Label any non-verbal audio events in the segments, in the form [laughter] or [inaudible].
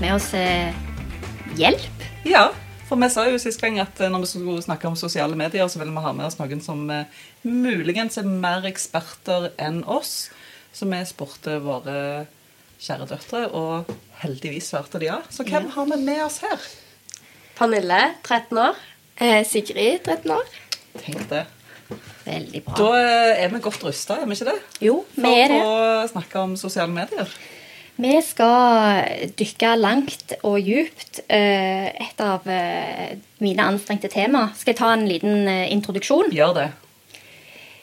med oss eh, hjelp. Ja, for vi sa jo sist gang at eh, når vi skulle snakke om sosiale medier, så ville vi ha med oss noen som eh, muligens er mer eksperter enn oss. Så vi spurte våre kjære døtre, og heldigvis svarte de ja. Så hvem har vi med oss her? Pernille, 13 år. Eh, Sigrid, 13 år. Tenk det. Veldig bra. Da er vi godt rusta, er vi ikke det? Jo, vi er det. For å snakke om sosiale medier. Vi skal dykke langt og djupt. Eh, Et av eh, mine anstrengte tema. Skal jeg ta en liten eh, introduksjon? Gjør det.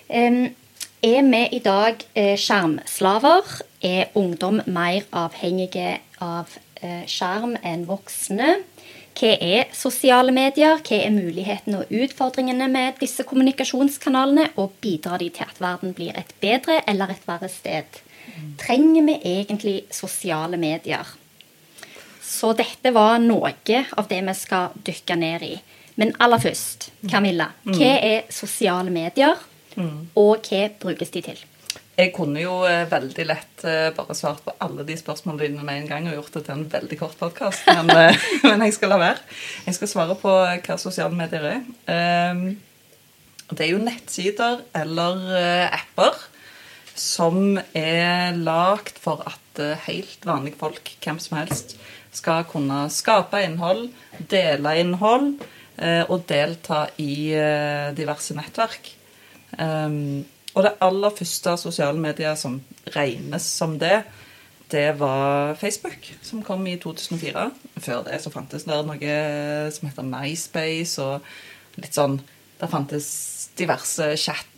Er vi i dag skjermslaver? Er ungdom mer avhengige av skjerm enn voksne? Hva er sosiale medier? Hva er mulighetene og utfordringene med disse kommunikasjonskanalene? Og bidrar de til at verden blir et bedre eller et verre sted? Trenger vi egentlig sosiale medier? Så dette var noe av det vi skal dykke ned i. Men aller først, Camilla. Hva er sosiale medier, og hva brukes de til? Jeg kunne jo eh, veldig lett eh, bare svart på alle de spørsmålene dine med en gang og gjort det til en veldig kort podkast, men, eh, [laughs] men jeg skal la være. Jeg skal svare på hva sosiale medier er. Ehm, det er jo nettsider eller apper som er lagd for at eh, helt vanlige folk, hvem som helst, skal kunne skape innhold, dele innhold eh, og delta i eh, diverse nettverk. Um, og det aller første sosiale medier som regnes som det, det var Facebook, som kom i 2004. Før det så fantes det noe som heter MySpace, og litt sånn Det fantes diverse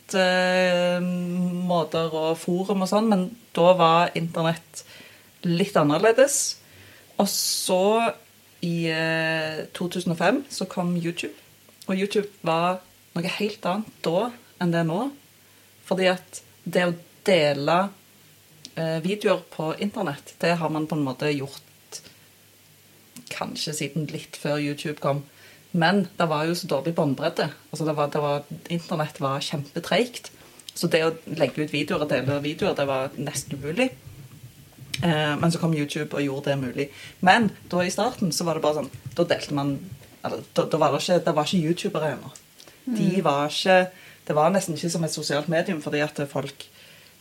chat-måter og forum og sånn, men da var internett litt annerledes. Og så, i eh, 2005, så kom YouTube. Og YouTube var noe helt annet da enn det er nå. Fordi at det å dele eh, videoer på internett, det har man på en måte gjort kanskje siden litt før YouTube kom. Men det var jo så dårlig båndbredde. Altså det var, det var, internett var kjempetreigt. Så det å legge ut videoer og dele videoer, det var nesten umulig. Eh, men så kom YouTube og gjorde det mulig. Men da i starten så var det bare sånn Da delte man eller, da, da var det ikke, det var ikke youtubere ennå. De var ikke Det var nesten ikke som et sosialt medium, fordi at folk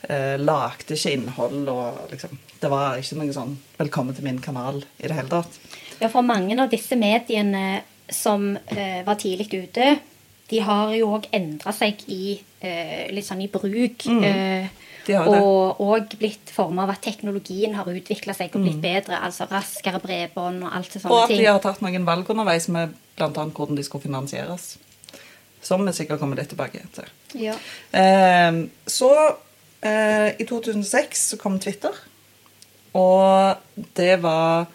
eh, lagde ikke innhold og liksom Det var ikke noe sånn 'velkommen til min kanal' i det hele tatt. Ja, for mange av disse mediene som eh, var tidlig ute, de har jo òg endra seg i eh, litt sånn i bruk. eh, De og òg blitt forma av at teknologien har utvikla seg og blitt bedre. Altså raskere bredbånd og alt det sånne ting. Og at ting. de har tatt noen valg underveis med bl.a. hvordan de skulle finansieres. Som vi sikkert kommer litt tilbake til. Ja. Eh, så eh, i 2006 så kom Twitter. Og det var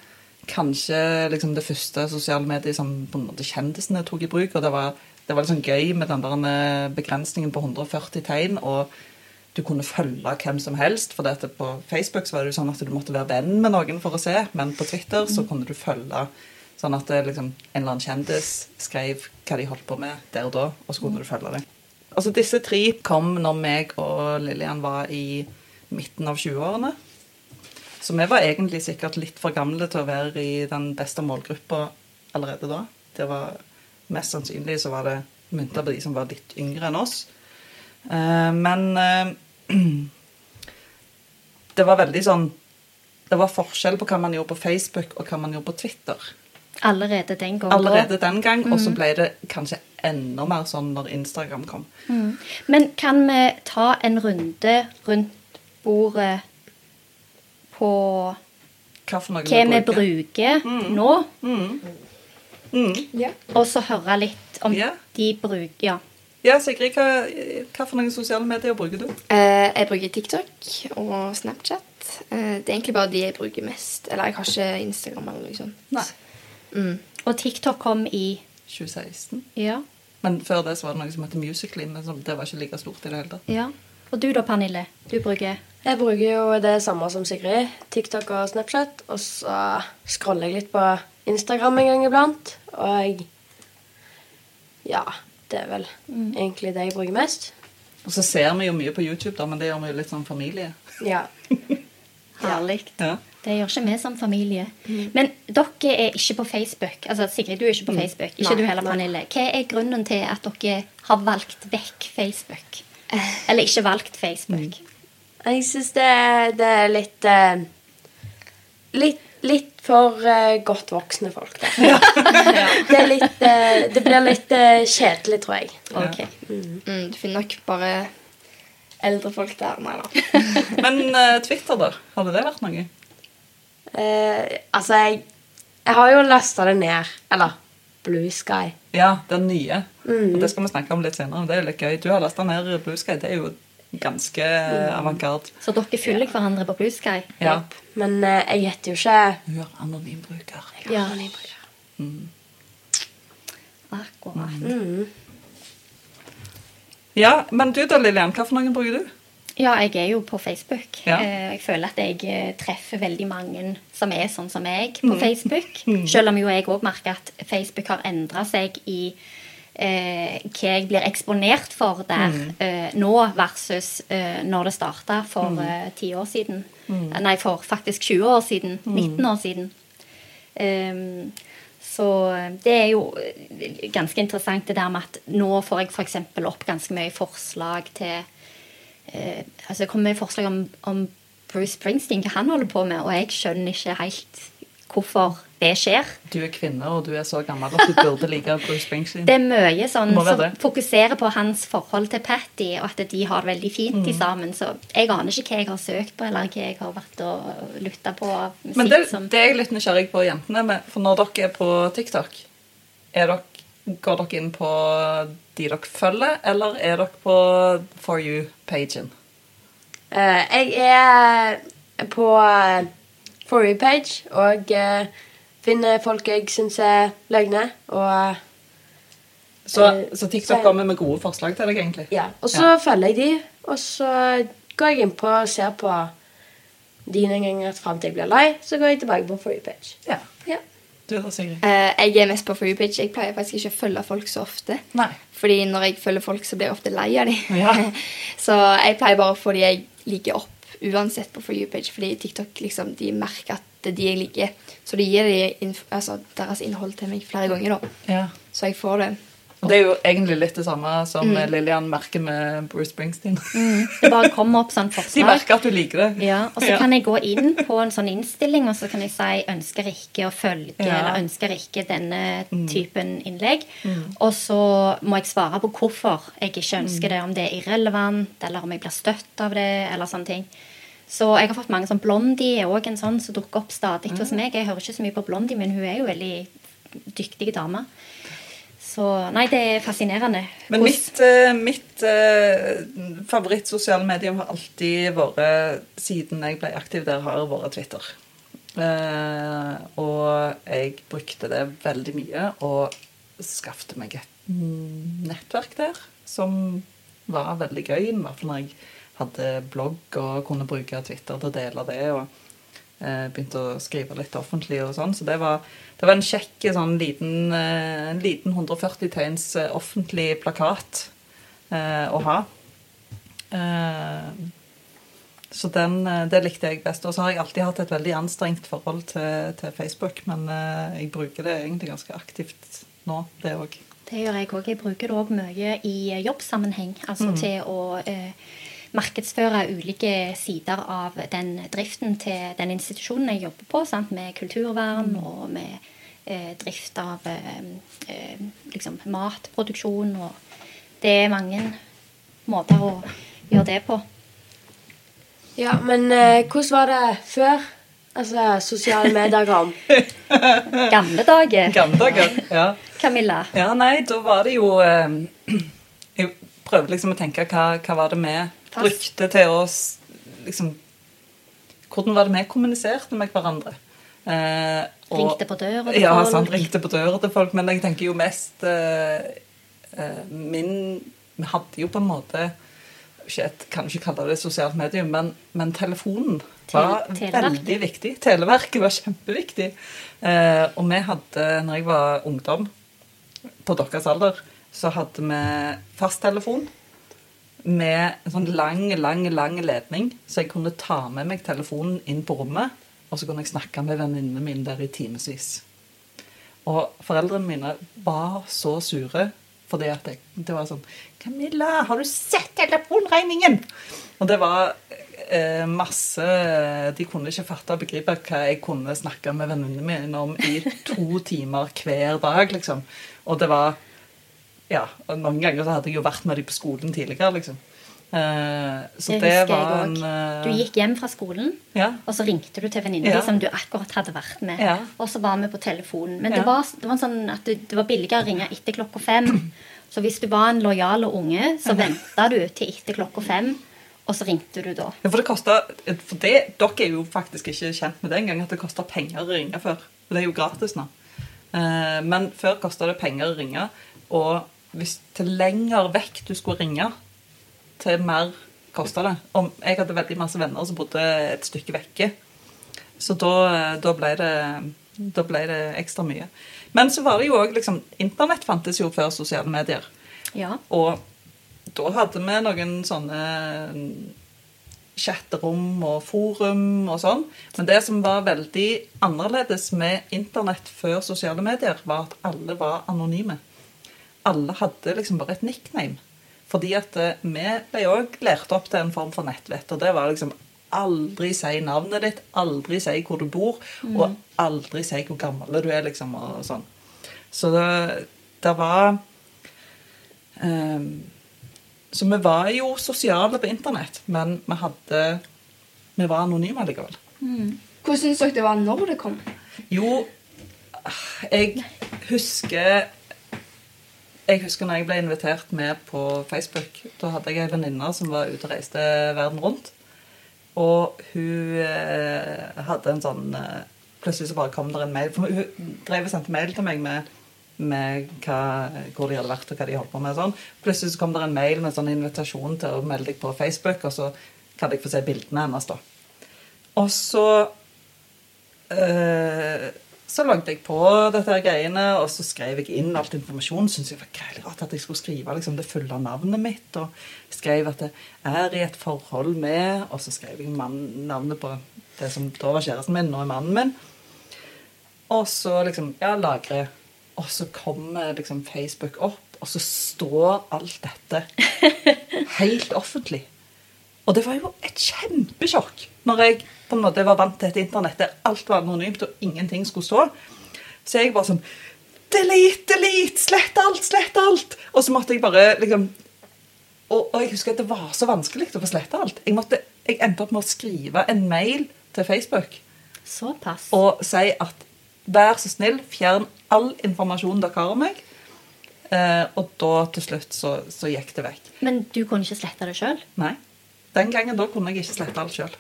kanskje liksom det første sosiale mediet som på en måte kjendisene tok i bruk. Og det var, det var sånn gøy med den der eh, begrensningen på 140 tegn. og du kunne følge hvem som helst. For dette på Facebook så var det jo sånn at du måtte være venn med noen for å se. Men på Twitter så kunne du følge sånn at det liksom, en eller annen kjendis skrev hva de holdt på med der og da, og så kunne du følge det. Altså Disse tre kom når meg og Lillian var i midten av 20-årene. Så vi var egentlig sikkert litt for gamle til å være i den beste målgruppa allerede da. Det var Mest sannsynlig så var det mynta på de som var litt yngre enn oss. Eh, men eh, [clears throat] det var veldig sånn Det var forskjell på hva man gjorde på Facebook og hva man gjorde på Twitter. Allerede den gang. Allerede den gang, og så ble det kanskje enda mer sånn når Instagram kom. Men kan vi ta en runde rundt bordet på Hva for noe hva vi bruker. bruker nå? Ja. Og så høre litt om yeah. de bruker Ja. Ja, Sigrid, hva, hva for noen sosiale medier bruker du? Eh, jeg bruker TikTok og Snapchat. Eh, det er egentlig bare de jeg bruker mest. Eller jeg har ikke Instagram eller noe sånt. Nei. Mm. Og TikTok kom i 2016. Ja. Men før det så var det noe som het Musically, men det var ikke like stort i det hele tatt. ja. Og du da, Pernille? Du bruker Jeg bruker jo det samme som Sigrid. TikTok og Snapchat. Og så scroller jeg litt på Instagram en gang iblant. Og ja, det er vel egentlig det jeg bruker mest. Og så ser vi jo mye på YouTube, da, men det gjør vi jo litt sånn familie. [laughs] Ja. Herlig. Ja. Det gjør ikke vi som familie. Men dere er ikke på Facebook. Altså, Sigrid, du er ikke på Facebook. Ikke Nei, du heller. Pernille. Hva er grunnen til at dere har valgt vekk Facebook? Eller ikke valgt Facebook? Jeg syns det, det er litt eh, Litt, litt for eh, godt voksne folk, Ja. [laughs] det, er litt, eh, det blir litt eh, kjedelig, tror jeg. Ok. Mm, du finner nok bare eldre folk der. Nei da. [laughs] Men eh, Twitter, da? Hadde det vært noe? Eh, altså, jeg, jeg har jo lasta det ned. Eller Blue Sky. Ja, den nye. Og det skal vi snakke om litt senere. Det er jo litt gøy. Du har lasta ned Blue Sky. Det er jo ganske avantgarde. Så dere følger hverandre på Blue Sky? Ja. Men uh, jeg heter jo ikke Hun er anonymbruker. Ja. Mm. Akkurat. mm. Ja, men du da, Lillian. Hva for noen bruker du? Ja, jeg er jo på Facebook. Ja. Eh, Jeg føler at jeg eh, treffer veldig mange som er sånn som meg på Facebook. Selv om jo jeg òg merker at Facebook har endra seg i eh, hva jeg blir eksponert for der eh, nå, versus eh, når det starta for eh, ti år siden. Mm. Nei, for faktisk 20 år siden. 19 år siden. Um, så det er jo eh, ganske interessant det der med at nå får jeg f.eks. opp ganske mye forslag til eh, Altså det kommer mye forslag om, om Bruce Springsteen, hva han holder på med, og jeg skjønner ikke helt hvorfor det skjer. Du er kvinne, og du er så gammel at du burde like Bruce Springsteen. Det er mye sånn som det. fokuserer på hans forhold til Patty, og at de har det veldig fint Mm. sammen. Så jeg aner ikke hva jeg har søkt på, eller hva jeg har vært og lytta på musikk Men det, som det er jeg litt nysgjerrig på jentene. Med, for når dere er på TikTok, er dere, går dere inn på de dere følger, eller er dere på For you-pagen? Uh, jeg er på For you-page og eh, finner folk jeg syns er løgne. Og Så, Eh, så TikTok så- kommer med gode forslag til deg, egentlig? ja, og så følger jeg de, og så går jeg innpå og ser på de noen ganger fram til jeg blir lei. Så går jeg tilbake på For you-page. Ja. Ja. Du da, Sigrid? Eh, jeg er mest på For you-page. Jeg pleier faktisk ikke å følge folk så ofte. Nei. Fordi når jeg følger folk, så blir jeg ofte lei av dem. Ja. [laughs] så jeg pleier bare å få de jeg liker opp uansett på For you-page. Fordi TikTok liksom, de merker at det er de jeg liker. Så de gir de inf altså, deres innhold til meg flere ganger. da. Ja. Så jeg får det. Og det er jo egentlig litt det samme som Mm. Lillian merker med Bruce Springsteen. Det bare kommer opp sånn forslag. [laughs] De merker at du liker det. Ja, og så Ja. kan jeg gå inn på en sånn innstilling, og så kan jeg si 'ønsker ikke å følge' Ja. Mm. eller 'ønsker ikke denne typen innlegg'. Og så må jeg svare på hvorfor jeg ikke Mm. ønsker det, om det er irrelevant, eller om jeg blir støtt av det, eller sånne ting. Så jeg har fått mange sånn Blondie er òg en sånn som dukker opp stadig hos meg. Jeg hører ikke så mye på Blondie, men hun er jo veldig dyktig dame. Så nei, det er fascinerende. Men mitt, eh, mitt uh, favorittsosiale medium har alltid vært, siden jeg ble aktiv der, har vært Twitter. Uh, og jeg brukte det veldig mye, og skaffet meg et mm, nettverk der som var veldig gøy. I hvert fall når jeg hadde blogg og kunne bruke Twitter til å dele det. og eh, begynte å skrive litt offentlig og sånn. Så det var, det var en kjekk sånn liten, eh, en liten 140 tegns eh, offentlig plakat eh, å ha. Eh, så den, eh, det likte jeg best. Og så har jeg alltid hatt et veldig anstrengt forhold til, til Facebook, men eh, jeg bruker det egentlig ganske aktivt nå, det òg. Det gjør jeg òg. Jeg bruker det òg mye i jobbsammenheng. Altså til å eh, markedsføre ulike sider av den driften til den institusjonen jeg jobber på. Sant? Med kulturvern og med eh, drift av eh, eh, liksom matproduksjon. Og det er mange måter å gjøre det på. Ja, men eh, hvordan var det før? Altså sosiale medier kom. [laughs] Gamle dager. Gamle dager. Ja. Camilla. ja, nei, da var det jo eh, [clears throat] Jeg prøvde liksom å tenke hva, hva var det Pass. Brukte til å liksom Hvordan var det vi kommuniserte med hverandre? Eh, og- Ringte på døra til ja, folk. sant, ringte på døra til folk. Men jeg tenker jo mest eh, eh, Min Vi hadde jo på en måte ikke et, Kan ikke kalle det sosialt medium, men, men telefonen var televerket. veldig viktig. Televerket var kjempeviktig. Eh, og vi hadde, når jeg var ungdom, på deres alder, så hadde vi fasttelefon. Med en sånn lang, lang, lang ledning, så jeg kunne ta med meg telefonen inn på rommet, og så kunne jeg snakke med venninnene mine der i timevis. Og foreldrene mine var så sure fordi at jeg, det var sånn 'Camilla, har du sett telefonregningen?' Og det var eh, masse De kunne ikke fatte og begripe hva jeg kunne snakke med venninnene mine om i to timer hver dag, liksom. Og det var Ja, og noen ganger så hadde jeg jo vært med dem på skolen tidligere, liksom. Uh, så Det det, var en eh, Du gikk hjem fra skolen, Ja. og så ringte du til venninna Ja. di som du akkurat hadde vært med. Ja. Og så var vi på telefonen. Men det, var, det var sånn at det, det var billigere å ringe etter klokka fem. Så hvis du var en lojal unge, så venta du til etter klokka fem, og så ringte du da. Ja, for det kostet, for det, Dere er jo faktisk ikke kjent med det engang, at det koster penger å ringe før. For det er jo gratis nå. Uh, Men før kosta det penger å ringe. Og hvis til lenger vekk du skulle ringe, til mer kosta det. Og jeg hadde veldig masse venner som bodde et stykke vekke. Så da, da, ble det, da ble det ekstra mye. Men så var det jo òg liksom Internett fantes jo før sosiale medier. Ja. Og da hadde vi noen sånne chatterom og forum og sånn. Men det som var veldig annerledes med internett før sosiale medier, var at alle var anonyme. Alle hadde liksom bare et nickname. Fordi at eh, vi ble òg lært opp til en form for nettvett. Og det var liksom aldri si navnet ditt, aldri si hvor du bor, og aldri si hvor gammel du er, liksom, og sånn. Så det, det var um, Så vi var jo sosiale på internett, men vi hadde Vi var anonyme likevel. Hvordan syns dere det var når det kom? Jo, jeg husker Jeg husker når jeg ble invitert med på Facebook. Da hadde jeg ei venninne som var ute og reiste verden rundt. Og hun eh, hadde en sånn eh, Plutselig så bare kom det en mail. For hun drev og sendte mail til meg med, med hva, hvor de hadde vært og hva de holdt på med. Sånn. Plutselig så kom det en mail med en sånn invitasjon til å melde deg på Facebook, og så kan jeg få se bildene hennes. da. Og så eh, så lagde jeg på dette her greiene, og så skrev jeg inn alt informasjon. Syns jeg var greilig rart at jeg skulle skrive liksom, det fulle navnet mitt. Og skrev at jeg er i et forhold med Og så skrev jeg mann, navnet på det som da var kjæresten min, nå er mannen min. Og så liksom Ja, lagre. Og så kommer liksom Facebook opp, og så står alt dette [laughs] helt offentlig. Og det var jo et kjempesjokk når jeg på en måte var vant til et internett der alt var anonymt og ingenting skulle stå. Så jeg bare sånn Delete, delete! Slett alt, slett alt! Og så måtte jeg bare liksom Og, og jeg husker at det var så vanskelig å få sletta alt. Jeg, måtte, jeg endte opp med å skrive en mail til Facebook Såpass. og si at vær så snill, fjern all informasjon dere har om meg. Eh, og da til slutt så, så gikk det vekk. Men du kunne ikke slette det sjøl? Nei. Den gangen da kunne jeg ikke slette alt sjøl.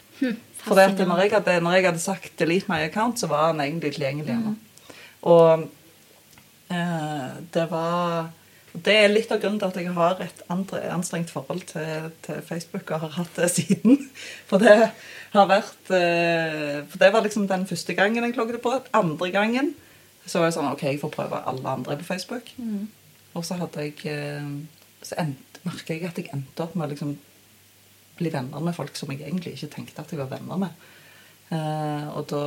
For det at når, jeg hadde, når jeg hadde sagt 'delete my account', så var han egentlig tilgjengelig ennå. Og eh, det var Det er litt av grunnen til at jeg har et andre, anstrengt forhold til, til Facebook, og har hatt det [laughs] siden. For det har vært eh, For det var liksom den første gangen jeg logget på. Andre gangen så var jeg sånn OK, jeg får prøve alle andre på Facebook. Og så hadde jeg eh, Så merka jeg at jeg endte opp med liksom bli venner med folk som jeg egentlig ikke tenkte at jeg var venner med. Eh, og da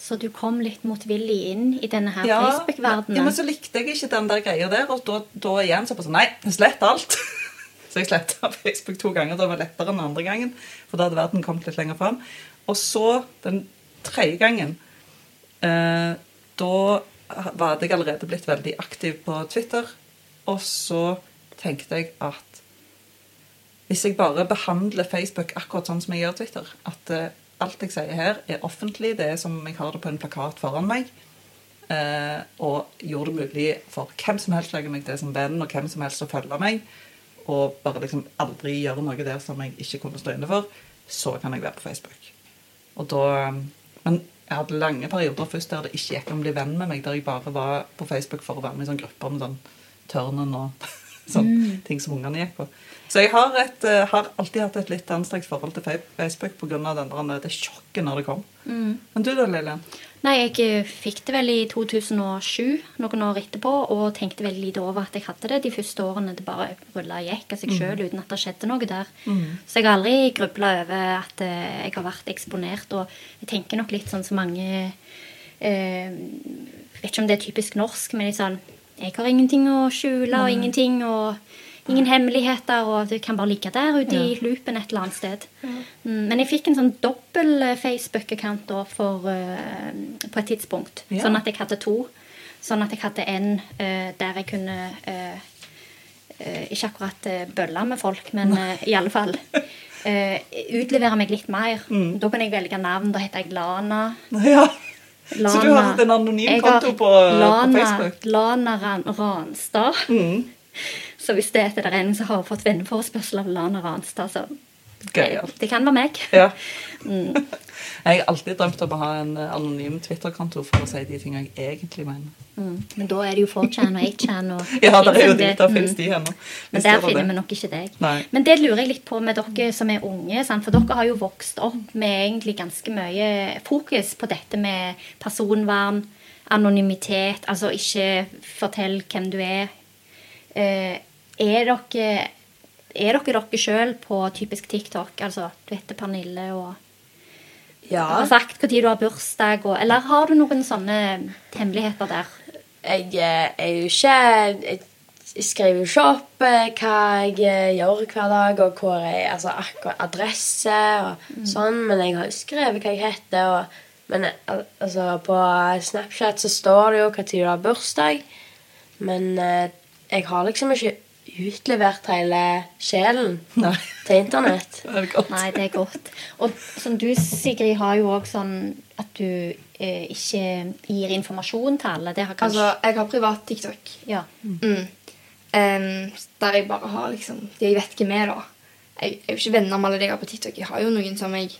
Så du kom litt motvillig inn i denne her ja, Facebook-verdenen? ja, men så likte jeg ikke den der greia der, og da, da igjen så bare sånn Nei, slett alt! [laughs] så jeg sletta [laughs] Facebook to ganger. Det var lettere enn andre gangen, for da hadde verden kommet litt lenger fram. Og så den tredje gangen eh, Da var jeg allerede blitt veldig aktiv på Twitter, og så tenkte jeg at hvis jeg bare behandler Facebook akkurat sånn som jeg gjør Twitter, at eh, alt jeg sier her, er offentlig, det er som om jeg har det på en plakat foran meg, eh, og gjorde det mulig for hvem som helst å legge meg det som venn, og hvem som helst å følge meg, og bare liksom aldri gjøre noe der som jeg ikke kunne stå inne for, så kan jeg være på Facebook. Og da Men jeg hadde lange perioder først der det ikke gikk an å bli venn med meg, der jeg bare var på Facebook for å være med i sånn grupper med sånn tørnen og sånn ting som ungene gikk på. Så jeg har, et, eh, har alltid hatt et litt anstrengt forhold til Facebook pga. det sjokket når det kom. Men du da, Lillian? Nei, jeg eh, fikk det vel i 2007, noen år etterpå, og tenkte veldig lite over at jeg hadde det de første årene. Det bare rulla og gikk av seg sjøl uten at det skjedde noe der. Så jeg har aldri grubla over at eh, jeg har vært eksponert, og jeg tenker nok litt sånn som mange eh, Vet ikke om det er typisk norsk, men litt sånn Jeg har ingenting å skjule, og ingenting og Ingen hemmeligheter, og du kan bare ligge der ute i loopen et eller annet sted. Mm, men jeg fikk en sånn dobbel eh, Facebook-account da for, eh, på et tidspunkt. Ja. Sånn at jeg hadde to. Sånn at jeg hadde en uh, der jeg kunne uh, Ikke akkurat uh, bølle med folk, men i alle fall utlevere meg litt mer. Mm. Da kunne jeg velge navn. Da heter jeg Lana. Ja. Lana. Så du har hatt en anonym konto på, på Lana, Facebook? Lana Ran Ranstad. Mm. Så hvis det er til der som har fått venneforespørsel av Lana Ranstad, så Gøyalt. det kan være meg. Ja. Mm. Jeg har alltid drømt om å ha en anonym Twitter-konto for å si de tingene jeg egentlig mener. Mm. Men da er det jo 4chan og 8chan og [laughs] Ja, der er jo de, det- der mm. finnes de ennå. Men der finner det. vi nok ikke deg. Nei. Men det lurer jeg litt på med dere som er unge. Sant? For dere har jo vokst opp med egentlig ganske mye fokus på dette med personvern, anonymitet, altså ikke fortell hvem du er. Eh, er dere er dere dere sjøl på typisk TikTok? Altså, du heter Pernille og Ja. har sagt når du har bursdag, og, eller har du noen sånne hemmeligheter der? Jeg eh, er jo ikke Jeg skriver jo ikke opp eh, hva jeg eh, gjør hver dag, og hvor jeg Altså akkurat adresse og sånn, men jeg har jo skrevet hva jeg heter. Og, men altså, på Snapchat så står det jo tid du har bursdag, men eh, jeg har liksom ikke utlevert hele sjelen [laughs] Nei. til internett. [laughs] Det er godt. Nei, det er godt. Og som du, Sigrid, har jo òg sånn at du eh, ikke gir informasjon til alle. Det har kanskje Altså, jeg har privat TikTok. Ja. Mm. Um, der jeg bare har liksom de jeg vet hvem er, da. Jeg, jeg er jo ikke venner med alle de jeg har på TikTok. Jeg har jo noen som jeg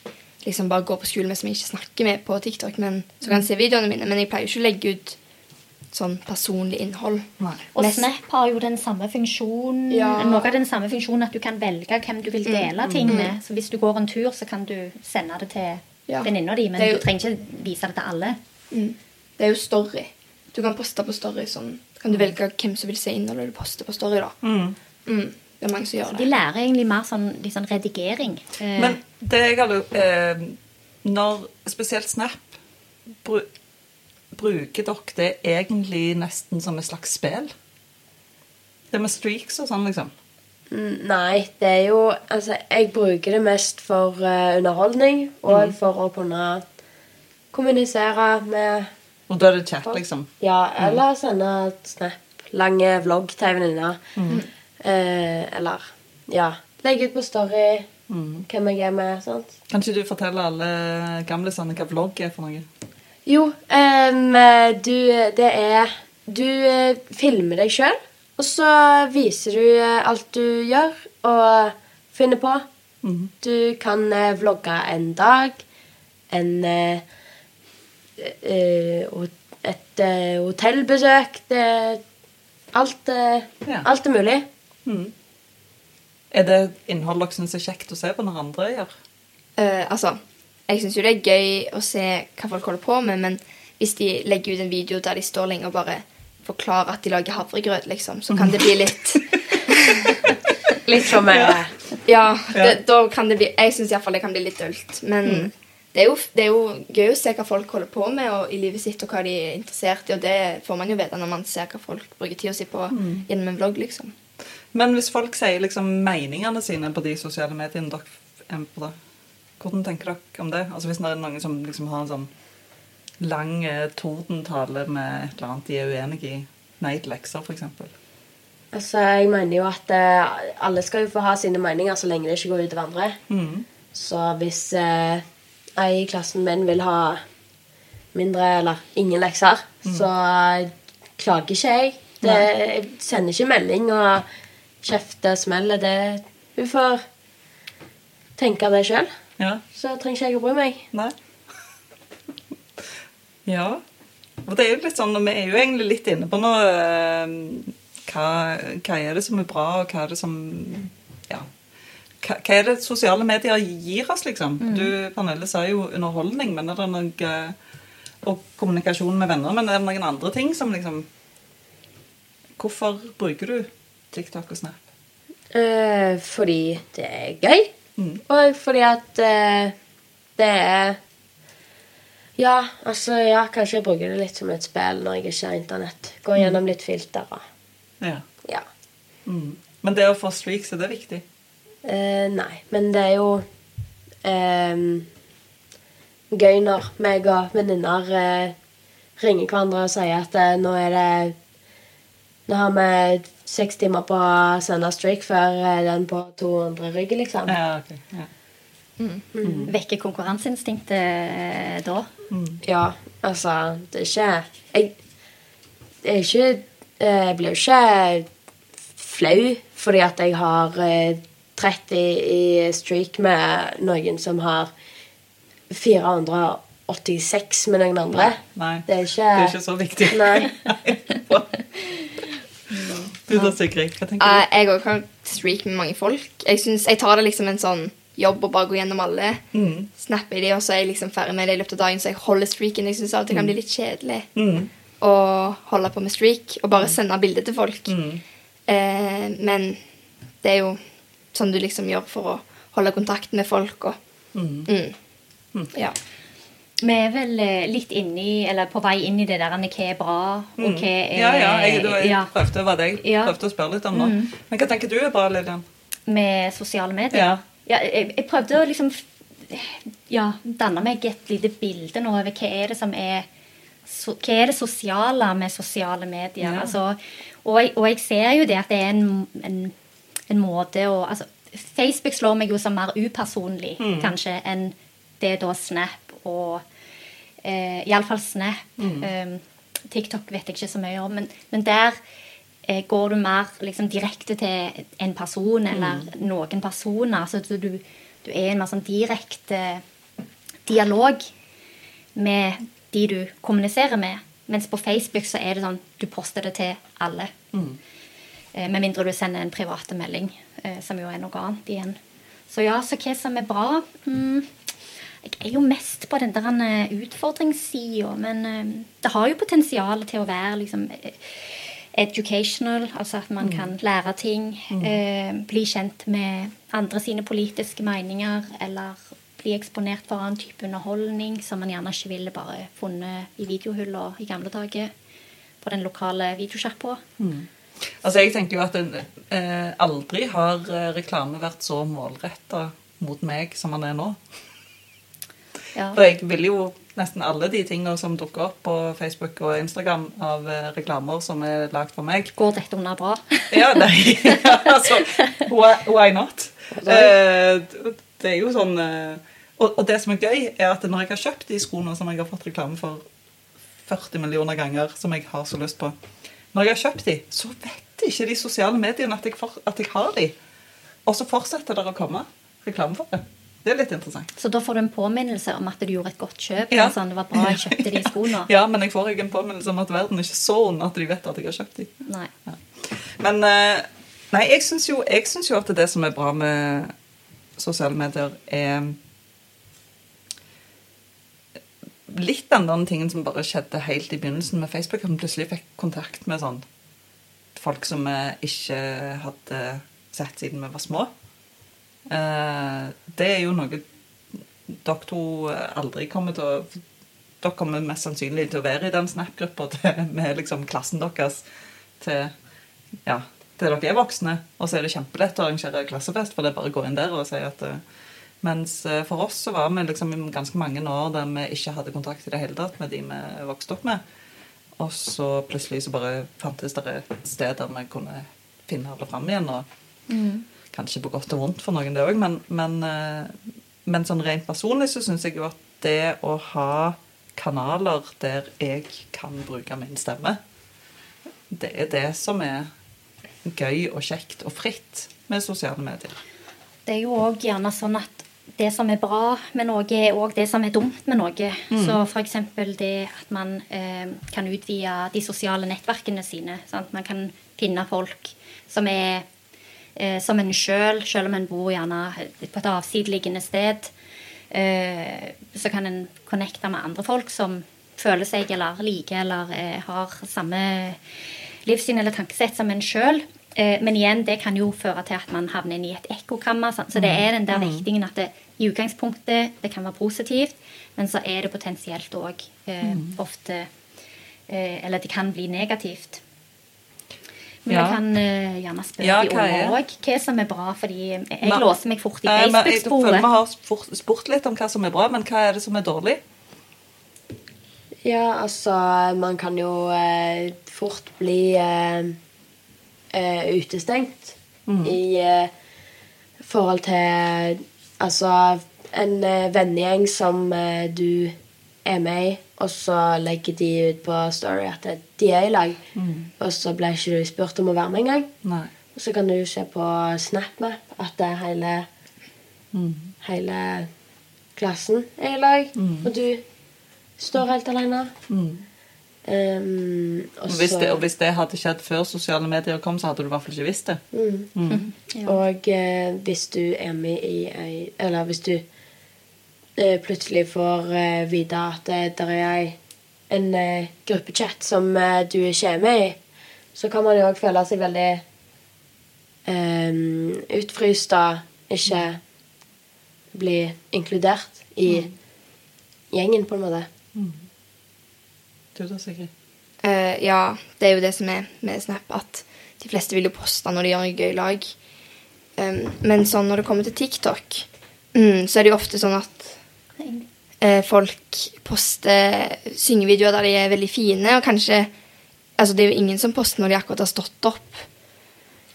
liksom bare går på skolen med, som jeg ikke snakker med på TikTok, men som kan se videoene mine. Men jeg pleier jo ikke å legge ut sånn personlig innhold. Nei. Og Mest- Snap har jo den samme funksjonen Ja. Noe av den samme funksjonen at du kan velge hvem du vil dele ting med. Så hvis du går en tur, så kan du sende det til Ja. venninna di, men jo- du trenger ikke vise det til alle. Mm. Det er jo story. Du kan poste på story sånn. Kan du velge hvem som vil se innholdet du poster på story, da. Mm. Mm. Det er mange som gjør det. De lærer egentlig mer sånn, sånn redigering. Men det jeg har lurt eh, Når spesielt Snap bru, Bruker dere det egentlig nesten som et slags spill? Det med streaks og sånn, liksom? Mm, Nei, det er jo Altså, jeg bruker det mest for uh, underholdning og for å kunne kommunisere med Og da er det chat, liksom? Ja, eller sende et snap. Lange vlogg til ei venninne. Eh, eller ja, legge ut på Story hvem jeg er med. sant? Kan ikke du fortelle alle gamlisene hva vlogg er for noe? Jo, um, du Det er Du eh, filmer deg sjøl, og så viser du eh, alt du gjør og finner på. Mhm. Du kan eh, vlogge en dag, en uh, eh, Et uh, hotellbesøk. Det alt, uh, Ja. alt er mulig. Mm. Er det innhold dere syns er kjekt å se på når andre gjør? Eh, altså, jeg syns jo det er gøy å se hva folk holder på med, men hvis de legger ut en video der de står lenge og bare forklarer at de lager havregrøt, liksom, så kan det bli litt [laughs] Litt for mye. Ja, det, da kan det bli Jeg syns iallfall det kan bli litt dølt. Men det, er jo, det er jo gøy å se hva folk holder på med og, i livet sitt, og hva de er interessert i, og det får man jo vite når man ser hva folk bruker tida si på gjennom en vlogg, liksom. Men hvis folk sier liksom meningene sine på de sosiale mediene dere er med på, da, hvordan tenker dere om det? Altså Hvis det er noen som liksom har en sånn lang eh, tordentale med et eller annet de er uenig i, nei til lekser, f.eks. Altså, jeg mener jo at eh, alle skal jo få ha sine meninger så lenge det ikke går ut over andre. Mm. Så hvis eh, jeg i klassen min vil ha mindre eller ingen lekser, så eh, klager ikke jeg. Det, jeg sender ikke melding og kjefter, smeller. Det Hun får tenke det sjøl. Ja. Så trenger ikke jeg å bry meg. Nei. [laughs] ja. Og det er jo litt sånn, vi er jo egentlig litt inne på noe eh, hva, hva er det som er bra, og hva er det som Ja. Hva, hva er det sosiale medier gir oss, liksom? Du, Pernille, sa jo underholdning, men er det noe og kommunikasjon med venner, men er det noen andre ting som liksom Hvorfor bruker du TikTok og Snap? Eh, fordi det er gøy. Mm. Og fordi at eh, det er Ja, altså ja, kanskje jeg bruker det litt som et spill når jeg ikke har internett. Går gjennom litt filtre. Ja. Ja. Mm. Men det å få streaks, er det viktig? Eh, nei, men det er jo ehm, gøy når meg og venninner eh, ringer hverandre og sier at eh, nå er det Nå har vi seks timer på å streak før eh, den på 200 rygg, liksom. Ja, okay. Ja. Vekker konkurranseinstinktet da? da? Ja, altså Det er ikke Jeg, det er ikke, eh, jeg blir jo ikke flau fordi at jeg har eh, 30 i streak med noen som har 486 med noen andre. Nei, Det er ikke, det er ikke så viktig. Nei. [laughs] Du da, Sigrid, hva tenker du? jeg òg har streak med mange folk. Jeg, synes, jeg tar det liksom en sånn jobb å bare gå gjennom alle. Mm. Snapper de, og så er jeg liksom ferdig med det i løpet av dagen, så jeg holder streaken. Jeg syns av og til kan bli litt kjedelig Mm. å holde på med streak og bare sende bilder til folk. Mm. Eh, men det er jo sånn du liksom gjør for å holde kontakt med folk og Mm. mm. Ja. Vi er vel eh, litt inni, eller på vei inn i det der hva er bra, og hva er Mm. Ja, ja, jeg, da, jeg ja, prøvde, var det jeg Mm. prøvde å spørre litt om nå. Men hva tenker du er bra, Lillian? med sosiale medier. Ja. Ja, jeg, jeg prøvde å liksom ja, danne meg et lite bilde nå over hva er det som er so, Hva er det sosiale med sosiale medier? Ja. Altså, og, og jeg ser jo det at det er en, en, en måte å altså, Facebook slår meg jo som mer upersonlig, Mm. kanskje, enn det da Snap og eh, Iallfall Snap. Mm. Um, TikTok vet jeg ikke så mye om, men, men der eh, går du mer liksom, direkte til en person eller noen personer. Så du, du du er en mer sånn direkte dialog med de du kommuniserer med. Mens på Facebook så er det sånn du poster det til alle. Eh, med mindre du sender en private melding, eh, som jo er noe annet igjen. Så ja, så hva som er bra mm, Jeg er jo mest på den der eh, utfordringssida, men eh, det har jo potensial til å være liksom eh, educational, altså at man kan lære ting. Eh, bli kjent med andre sine politiske meninger, eller bli eksponert for annen type underholdning som man gjerne ikke ville bare funnet i videohylla i gamle dager på den lokale videosjappa. Altså, jeg tenker jo at en, eh, aldri har reklame vært så målretta mot meg som han er nå. Ja. For jeg vil jo nesten alle de tingene som dukker opp på Facebook og Instagram av eh, reklamer som er lagd for meg. Går dette under bra? [laughs] Ja, nei, altså, why, not? Eh, det er jo sånn eh, og det som er gøy, er at når jeg har kjøpt de skoene som jeg har fått reklame for 40 millioner ganger, som jeg har så lyst på Når jeg har kjøpt de, så vet ikke de sosiale mediene at jeg, for, at jeg har de. Og så fortsetter det å komme reklame for det. Det er litt interessant. Så da får du en påminnelse om at du gjorde et godt kjøp. Ja. Sånn, det var bra jeg kjøpte de skoene. [laughs] Ja, men jeg får ikke en påminnelse om at verden er ikke så ond at de vet at jeg har kjøpt de. Nei. Men eh, Nei, jeg syns jo, jo at det som er bra med sosiale medier, er litt den der tingen som bare skjedde helt i begynnelsen med Facebook. At vi plutselig fikk kontakt med sånn folk som vi ikke hadde sett siden vi var små. Eh, det er jo noe dere to aldri kommer til å Dere kommer mest sannsynlig til å være i den Snap-gruppa [laughs] med liksom klassen deres til ja, til dere er voksne. Og så er det kjempelett å arrangere klassefest, for det er bare å gå inn der og si at eh, Mens eh, for oss så var vi liksom i ganske mange år der vi ikke hadde kontakt i det hele tatt med de vi vokste opp med. Og så plutselig så bare fantes det et sted der vi kunne finne alle fram igjen. Og kanskje på godt og vondt for noen, det òg, men, men, eh, men sånn rent personlig så syns jeg jo at det å ha kanaler der jeg kan bruke min stemme, det er det som er gøy og kjekt og fritt med sosiale medier. Det er jo òg gjerne sånn at det som er bra med noe, er òg det som er dumt med noe. Så f.eks. det at man eh, kan utvide de sosiale nettverkene sine. Sant? Man kan finne folk som er eh, som en sjøl, selv om en bor gjerne på et avsideliggende sted. Eh, så kan en connecte med andre folk som føler seg eller liker eller eh, har samme livssyn eller tankesett som en sjøl. Eh, men igjen, det kan jo føre til at man havner inn i et ekkokammer. Så det er den der vektingen at det, i utgangspunktet det kan være positivt, men så er det potensielt òg eh, ofte eh, Eller det kan bli negativt. Men Ja. jeg kan uh, gjerne spørre Ja, de hva unge òg hva som er bra, fordi jeg men, låser meg fort i Facebook-sporet. jeg føler vi har spurt, litt om hva som er bra, men hva er det som er dårlig? Ja, altså Man kan jo eh, fort bli eh, eh, utestengt i eh, forhold til Altså en eh, vennegjeng som eh, du er med i, og så legger de ut på Story at de er i lag, og så ble ikke du spurt om å være med engang. Og så kan du se på SnapMap at det er hele, hele klassen er i lag, og du står helt alene. Mm. Um, og Og hvis, så- det, og hvis det hadde skjedd før sosiale medier kom, så hadde du i hvert fall ikke visst det. Mm. Og eh, hvis du er med i ei Eller hvis du plutselig får eh, vite at det der er ei, en eh, gruppechat som eh, du ikke er med i, så kan man jo òg føle seg veldig um, utfryst og ikke bli inkludert i gjengen, på en måte. Du da, Sigrid? Eh, ja, det er jo det som er med Snap, at de fleste vil jo poste når de gjør noe gøy i lag. Um, men sånn når det kommer til TikTok, mm, så er det jo ofte sånn at eh, folk poster syngevideoer der de er veldig fine, og kanskje Altså, det er jo ingen som poster når de akkurat har stått opp.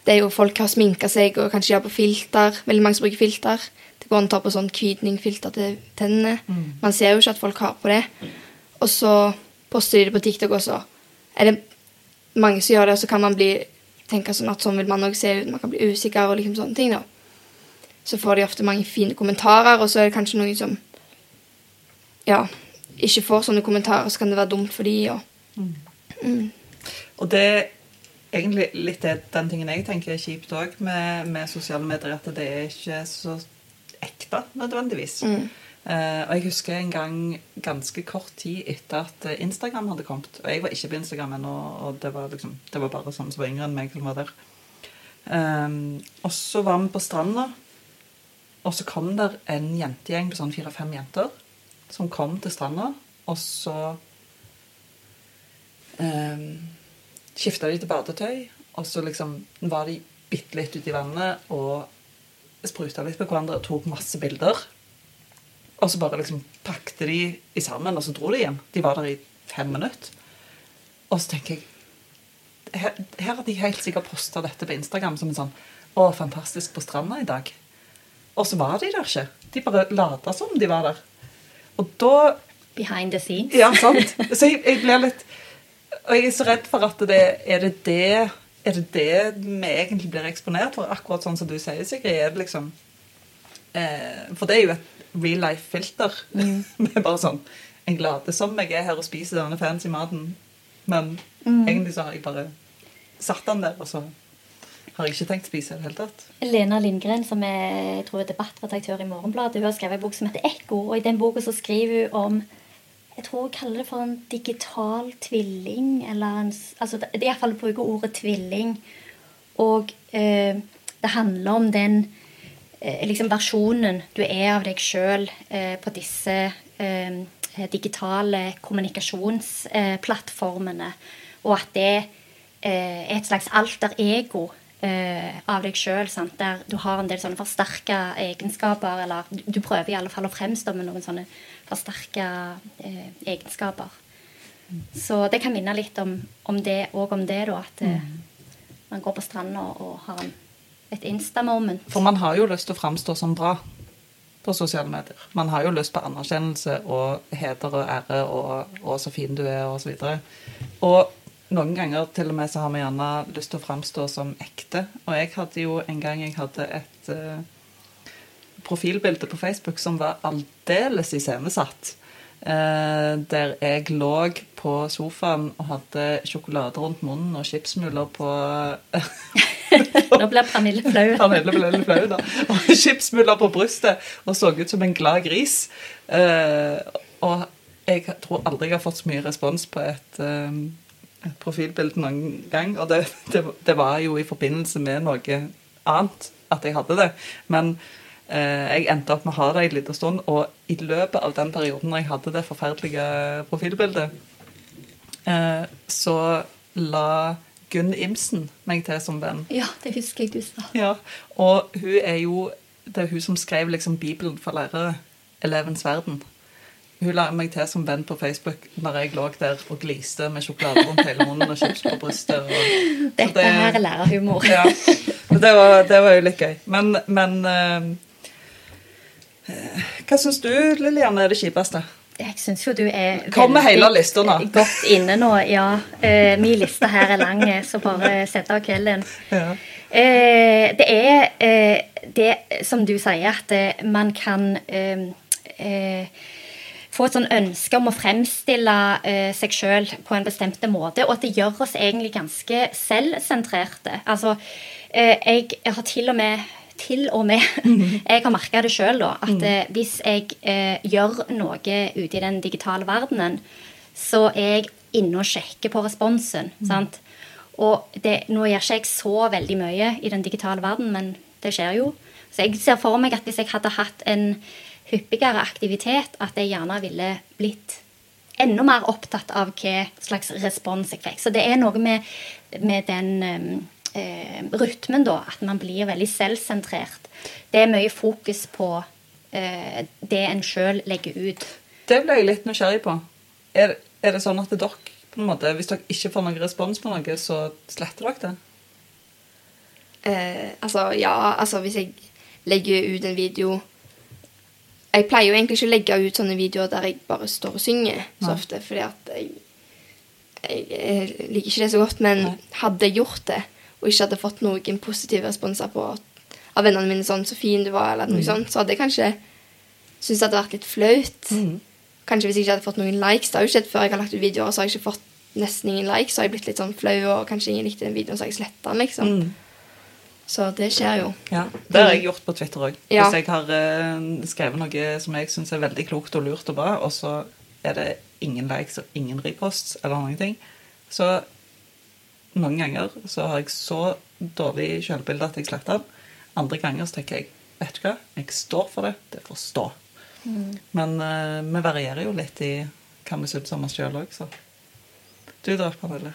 Det er jo folk har sminka seg og kanskje de har på filter. Veldig mange som bruker filter. Det går an å ta på sånn kvitningfilter til tennene. Man ser jo ikke at folk har på det. Og så poster de det på TikTok også. Er det mange som gjør det, og så kan man bli tenke sånn at sånn vil man òg se ut. Man kan bli usikker og liksom sånne ting, da. Så får de ofte mange fine kommentarer, og så er det kanskje noen som ja, ikke får sånne kommentarer, så kan det være dumt for de, og Og det er egentlig litt det, den tingen jeg tenker er kjipt òg med, med sosiale medier, at det er ikke så ekte nødvendigvis. Eh, og jeg husker en gang ganske kort tid etter at Instagram hadde kommet. Og jeg var ikke på Instagram ennå, og det var, liksom, det var bare sånne som var yngre enn meg som var der. Um, og så var vi på stranda, og så kom der en jentegjeng på sånn fire-fem jenter som kom til stranda, og så eh, skifta de til badetøy, og så liksom var de bitte litt uti vannet og spruta litt på hverandre og tok masse bilder. Og så bare liksom pakte de i sammen, og så dro de hjem. De var der i fem minutter. Og så tenker jeg Her, her har de helt sikkert posta dette på Instagram som en sånn Å, fantastisk på stranda i dag. Og så var de der ikke. De bare lata som de var der. Og da Behind the scenes. ja, sant. Så jeg, jeg blir litt Og jeg er så redd for at det er det det er det det vi egentlig blir eksponert for, akkurat sånn som du sier, Sigrid? Er det liksom eh, For det er jo et real life-filter. med [laughs] bare sånn Jeg later som jeg er her og spiser denne fancy maten, men egentlig så har jeg bare satt den der, og så har ikke tenkt å spise i det hele tatt. Lena Lindgren, som er jeg tror, debattredaktør i Morgenbladet, hun har skrevet en bok som heter Ekko. Og i den boka skriver hun om Jeg tror hun kaller det for en digital tvilling. Eller en, altså, det er iallfall å bruke ordet tvilling. Og eh, det handler om den eh, liksom versjonen du er av deg sjøl eh, på disse eh, digitale kommunikasjonsplattformene. og at det eh, er et slags alter ego av deg sjøl. Der du har en del sånne forsterka egenskaper, eller du, prøver i alle fall å fremstå med noen sånne forsterka eh, egenskaper. Så det kan minne litt om, om det og om det, da. At mm. man går på stranda og har en, et insta-moment. For man har jo lyst til å framstå som bra på sosiale medier. Man har jo lyst på anerkjennelse og heder og ære og, og så fin du er, og så videre. Og noen ganger til og med så har vi gjerne lyst til å framstå som ekte. Og jeg hadde jo en gang jeg hadde et uh, profilbilde på Facebook som var aldeles iscenesatt. Uh, der jeg lå på sofaen og hadde sjokolade rundt munnen og chipsmuler på [laughs] Nå blir Pernille flau. [laughs] Pernille ble litt flau, da. Og chipsmuler på brystet og så ut som en glad gris. Uh, og jeg tror aldri jeg har fått så mye respons på et, uh, profilbilde noen gang. Og det, det, det var jo i forbindelse med noe annet at jeg hadde det. Men eh, jeg endte opp med å ha det en liten stund, og i løpet av den perioden når jeg hadde det forferdelige profilbildet, eh, så la Gunn Imsen meg til som venn. Ja, det husker jeg du sa. Ja, og hun er jo Det er hun som skrev liksom Bibelen for lærere. Elevens verden. Hun la meg til som venn på Facebook når jeg lå der og gliste med sjokolade rundt hele munnen og chips på brystet. Og, Dette det- her er lærerhumor. ja. Det var, det var jo litt gøy. Men, men eh, eh, Hva syns du, Lillian, er det kjipeste? Jeg syns jo du er Kom med hele lista nå. godt inne nå. Ja, Uh, min liste her er lang, så bare sett av kvelden. Ja. Eh, det er eh, det som du sier, at eh, man kan eh, eh, få et sånn ønske om å fremstille eh, seg sjøl på en bestemt måte, og at det gjør oss egentlig ganske selvsentrerte. Altså, eh, jeg har til og med til og med [laughs] Jeg har merka det sjøl, da. At eh, hvis jeg eh, gjør noe ute i den digitale verdenen, så er jeg inne og sjekker på responsen. sant? Og det, nå gjør ikke jeg så veldig mye i den digitale verden, men det skjer jo. Så jeg ser for meg at hvis jeg hadde hatt en hyppigere aktivitet, at jeg gjerne ville blitt enda mer opptatt av hva slags respons jeg fikk. Så det er noe med, med den um, eh, rytmen, da, at man blir veldig selvsentrert. Det er mye fokus på eh, det en sjøl legger ut. Det ble jeg litt nysgjerrig på. Er, er det sånn at dere, på en måte, hvis dere ikke får noen respons på noe, så sletter dere det? Eh, altså, ja, altså hvis jeg legger ut en video Jeg pleier jo egentlig ikke å legge ut sånne videoer der jeg bare står og synger så ofte, fordi at jeg, jeg, jeg liker ikke det så godt. Men hadde jeg gjort det, og ikke hadde fått noen positive responser på av vennene mine sånn 'Så fin du var', eller noe Mm. sånt, så hadde jeg kanskje syntes det hadde vært litt flaut. Kanskje hvis jeg ikke hadde fått noen likes. Det har jo skjedd før jeg har lagt ut videoer, så har jeg ikke fått nesten ingen likes, så har jeg blitt litt sånn flau, og kanskje ingen likte den videoen, så har jeg sletta den, liksom. Mm. Så det skjer jo. Ja, Det har jeg gjort på Twitter òg. Ja. Hvis jeg har eh, skrevet noe som jeg syns er veldig klokt og lurt og bra, og så er det ingen likes og ingen reposts eller noen ting, så noen ganger så har jeg så dårlig selvbilde at jeg sletter den. Andre ganger så tenker jeg vet du hva, jeg står for det. Det får stå. Men uh, vi varierer jo litt i hva vi syns om oss sjøl òg, så. Du da, Pernille?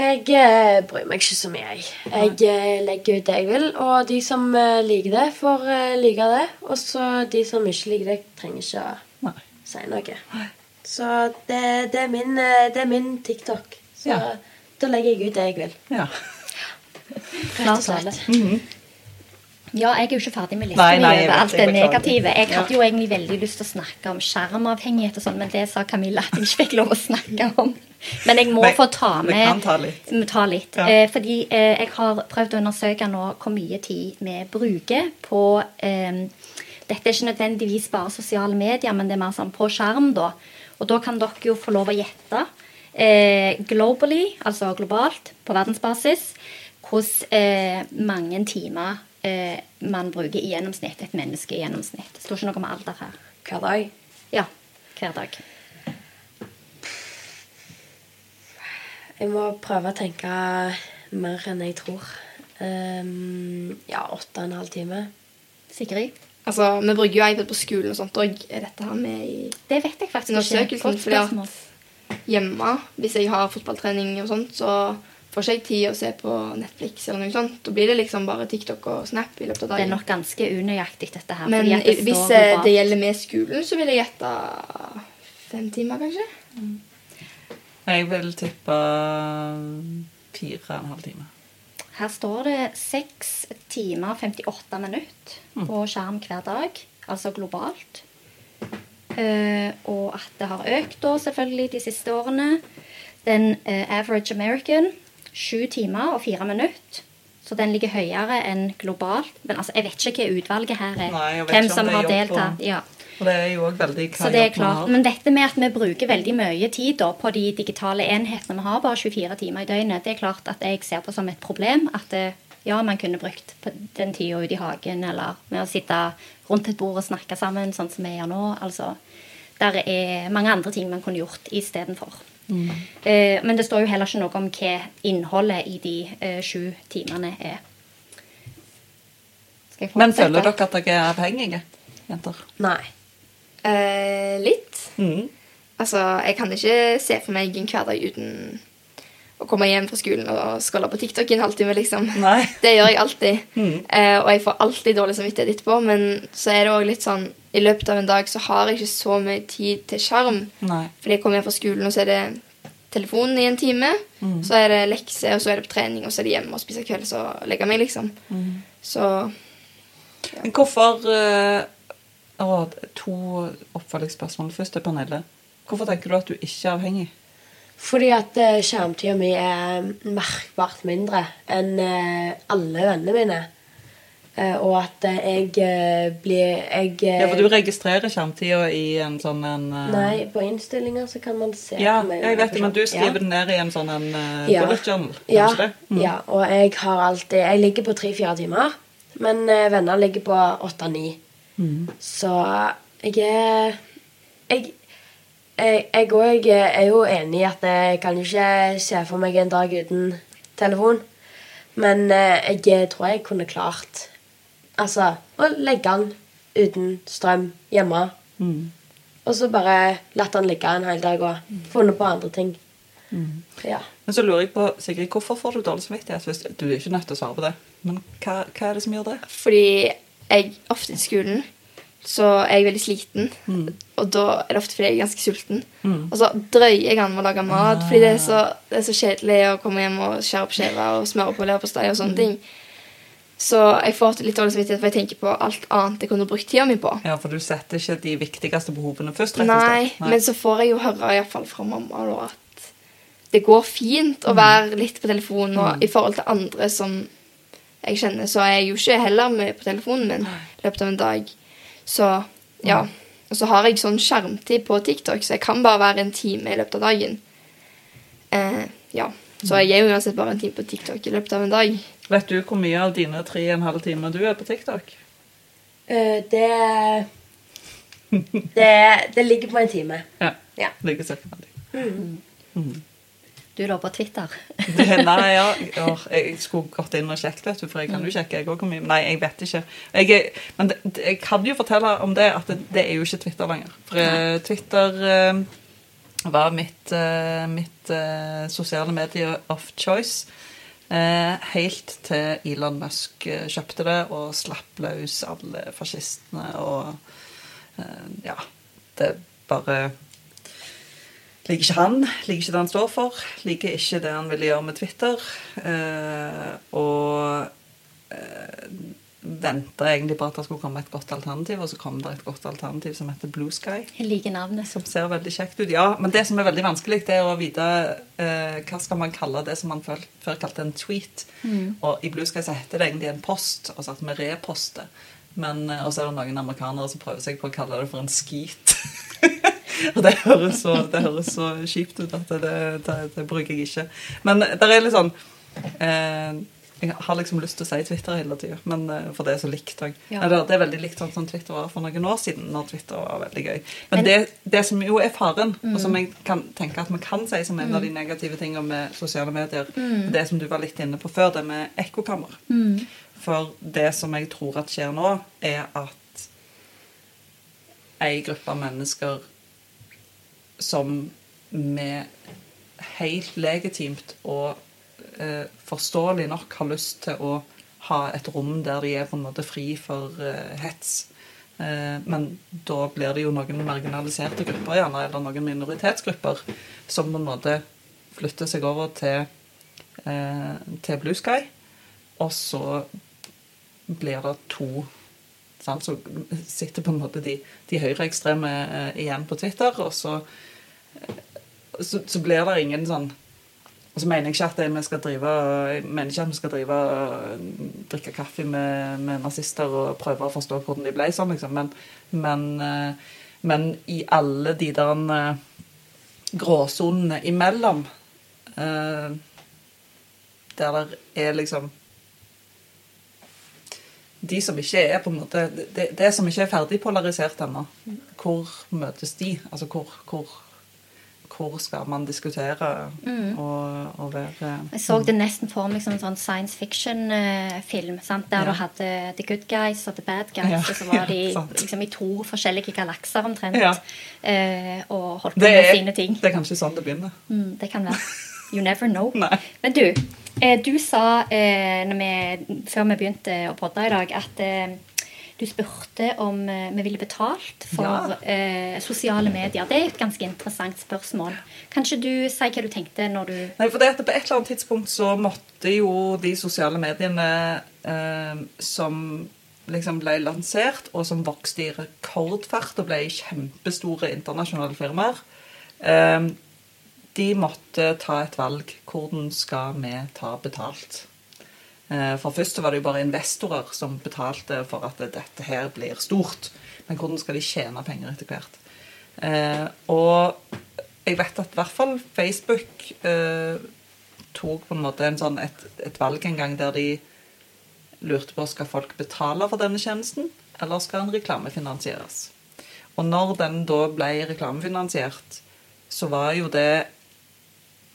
Jeg eh, bryr meg ikke så mye, jeg. Jeg eh, legger ut det jeg vil, og de som eh, liker det, får like det. Og så de som ikke liker det, trenger ikke å Nei. si noe. Så det, det, er min, det er min TikTok. Så Ja. da legger jeg ut det jeg vil. Ja. rett og tale. Ja, jeg er jo ikke ferdig med lista mi over alt det negative. Jeg hadde jo egentlig veldig lyst til å snakke om skjermavhengighet og sånn, men det sa Camilla at jeg ikke fikk lov å snakke om. Men jeg må Nei, få ta vi med kan ta litt. Ta litt. Ja. Eh, fordi eh, jeg har prøvd å undersøke nå hvor mye tid vi bruker på eh, Dette er ikke nødvendigvis bare sosiale medier, men det er mer sånn på skjerm, da. Og da kan dere jo få lov å gjette eh, globally, altså globalt, på verdensbasis, hvordan eh, mange timer eh, man bruker i gjennomsnitt, et menneske i gjennomsnitt. Det står ikke noe om alder her. Hver dag. Ja, hver dag. Jeg må prøve å tenke mer enn jeg tror. Um, ja, åtte og en halv time. Sigrid? Altså, Vi bruker jo iPad på skolen og sånt òg. Er dette her med i Det vet jeg faktisk ikke. Godt fordi at- spørsmål. hjemme? Hvis jeg har fotballtrening og sånt, så får ikke jeg tid å se på Netflix eller noe sånt. Da blir det liksom bare TikTok og Snap i løpet av dagen. Det er nok ganske unøyaktig, dette her. Men fordi at det hvis står eh, det gjelder med skolen, så vil jeg gjette fem timer, kanskje. Jeg vil tippe fire og en halv time. Her står det 6 timer 58 minutter Mm. på skjerm hver dag, altså globalt. Eh, og at det har økt da, selvfølgelig de siste årene. Den uh, average American 7 timer og fire minutter. Så den ligger høyere enn globalt. Men altså, jeg vet ikke hva utvalget her er. Nei, Hvem som har deltatt. og- Ja. Og det er jo òg veldig hva Så det er klart. Men dette med at vi bruker veldig mye tid da, på de digitale enhetene Vi har bare 24 timer i døgnet. Det er klart at jeg ser på som et problem. At det, ja, man kunne brukt den tida ute i hagen eller med å sitte rundt et bord og snakke sammen, sånn som vi gjør nå. Altså, der er mange andre ting man kunne gjort istedenfor. Eh, men det står jo heller ikke noe om hva innholdet i de eh, sju timene er. Skal jeg Men føler dere at dere er avhengige, jenter? Nei. Eh, litt. Mm. Altså, jeg kan ikke se for meg en hverdag uten å komme hjem fra skolen og scrolle på TikTok i en halvtime, liksom. Nei. [laughs] Det gjør jeg alltid. Mm. Eh, og jeg får alltid dårlig samvittighet etterpå, men så er det òg litt sånn I løpet av en dag så har jeg ikke så mye tid til skjerm. Nei. Fordi jeg kommer hjem fra skolen, og så er det telefonen i en time. Så er det lekse, og så er det på trening, og så er det hjemme og spise kvelds og legge meg, liksom. Så Men hvorfor uh, å, To oppfølgingsspørsmål. Først til Pernille. Hvorfor tenker du at du ikke er avhengig? Fordi at uh, skjermtida mi er merkbart mindre enn uh, alle vennene mine. Eh, og at eh, jeg eh, blir Jeg Ja, for du registrerer skjermtida i en sånn en Nei, på innstillinger så kan man se Ja, jeg vet det, men du skriver det ned i en sånn en Ja. bullet journal. Ja. Mm. ja, og jeg har alltid Jeg ligger på tre-fire timer, men venner ligger på åtte-ni. Mm. Så jeg er Jeg jeg jeg er jo enig i at jeg kan ikke se for meg en dag uten telefon. Men jeg tror jeg kunne klart Altså å legge den uten strøm hjemme. Mm. Og så bare latt den ligge en hel dag og funnet på andre ting. Mm. Ja. Men så lurer jeg på, Sigrid, hvorfor får du dårlig samvittighet? Hvis du er ikke nødt til å svare på det. Men hva, hva er det som gjør det? fordi jeg ofte i skolen så er jeg veldig sliten. Og da er det ofte fordi jeg er ganske sulten. Og så drøyer jeg an med å lage mat, fordi det er, så, det er så kjedelig å komme hjem og skjære opp skiver og smøre på leverpostei og sånne ting. Så jeg får litt dårlig samvittighet, for jeg tenker på alt annet jeg kunne brukt tida mi på. Ja, For du setter ikke de viktigste behovene først? rett og Nei, slett. men så får jeg jo høre i hvert fall fra mamma da, at det går fint å være litt på telefonen. Og i forhold til andre som jeg kjenner, så er jeg jo ikke heller mye på telefonen min i løpet av en dag. Så ja. Og så har jeg sånn skjermtid på TikTok, så jeg kan bare være en time i løpet av dagen. Eh, ja. Så jeg er jo uansett bare en time på TikTok i løpet av en dag. Vet du hvor mye av dine tre og en halv time du er på TikTok? Eh, det, det Det ligger på en time. Ja. Ja. Ligger ca. på det. Du er da på Twitter. Nei, [laughs] ja, jeg skulle gått inn og sjekket, vet du, for jeg kan jo sjekke jeg går mye. Nei, jeg vet ikke. Jeg, men det, det- jeg kan jo fortelle om det, at det, det er jo ikke Twitter lenger. For Nei. Twitter uh, var mitt, uh, mitt uh, sosiale medie of choice. Eh, helt til Elon Musk eh, kjøpte det og slapp løs alle fascistene og eh, Ja. Det bare Liker ikke han, liker ikke det han står for, liker ikke det han ville gjøre med Twitter. Og venta egentlig på at det skulle komme et godt alternativ, og så kom det et godt alternativ som heter Blue Sky. Jeg liker navnet. Som ser veldig kjekt ut. Ja, men det som er veldig vanskelig, det er å vite eh, hva skal man kalle det som man før, før kalte en tweet. Og i Blue Sky så heter det egentlig en post, og så at vi reposter. Men, eh, og så er det noen amerikanere som prøver seg på å kalle det for en skit. [laughs] og det høres, så, det høres så kjipt ut at det, det, det bruker jeg ikke. Men det er litt sånn eh, Jeg har liksom lyst til å si Twitter hele tida, men eh, for det er så likt òg. Ja. Det er veldig likt sånn som Twitter var for noen år siden, når Twitter var veldig gøy. Men, Men- det, det som jo er faren, og som jeg kan tenke at vi kan si som en av de negative tingene med sosiale medier, det som du var litt inne på før, det med ekkokammer. For det som jeg tror at skjer nå, er at ei gruppe mennesker som med helt legitimt og eh, forståelig nok har lyst til å ha et rom der de er på en måte fri for eh, hets. Eh, men da blir det jo noen marginaliserte grupper, gjerne, eller noen minoritetsgrupper, som på en måte flytter seg over til, eh, til Blue Sky. Og så blir det to sant? Så sitter på en måte de, de høyreekstreme eh, igjen på Twitter, og så, så, så blir det ingen sånn og så mener jeg ikke at vi skal drive ikke at vi skal drive drikke kaffe med, med nazister og prøve å forstå hvordan de ble sånn, liksom. Men, men, eh, men i alle de der eh, gråsonene imellom eh, Der det er liksom de som ikke er på en måte Det, det som ikke er ferdig polarisert ennå, hvor møtes de? Altså hvor, hvor, hvor skal man diskutere og, og være Jeg så det nesten for meg som en sånn science fiction-film. sant? Der Ja. du hadde the good guys og the bad guys, Ja, og så var [laughs] de ja, liksom i to forskjellige galakser omtrent. Ja. eh, og holdt på med er, sine ting. det er kanskje sånn det begynner. Mm, det kan være. You never know. [laughs] Men du, eh, du sa eh, når vi, før vi begynte å podde i dag, at eh, du spurte om eh, vi ville betalt for Ja. eh, sosiale medier. Det er et ganske interessant spørsmål. Kanskje du si hva du tenkte når du Nei, for det at På et eller annet tidspunkt så måtte jo de sosiale mediene eh, som liksom ble lansert, og som vokste i rekordfart og ble kjempestore internasjonale firmaer, eh, de måtte ta et valg. Hvordan skal vi ta betalt? Eh, For først så var det jo bare investorer som betalte for at dette her blir stort. Men hvordan skal de tjene penger etter hvert? Eh, og jeg vet at i hvert fall Facebook eh, tok på en måte en sånn et, et valg en gang der de lurte på skal folk betale for denne tjenesten, eller skal den reklamefinansieres. Og når den da ble reklamefinansiert, så var jo det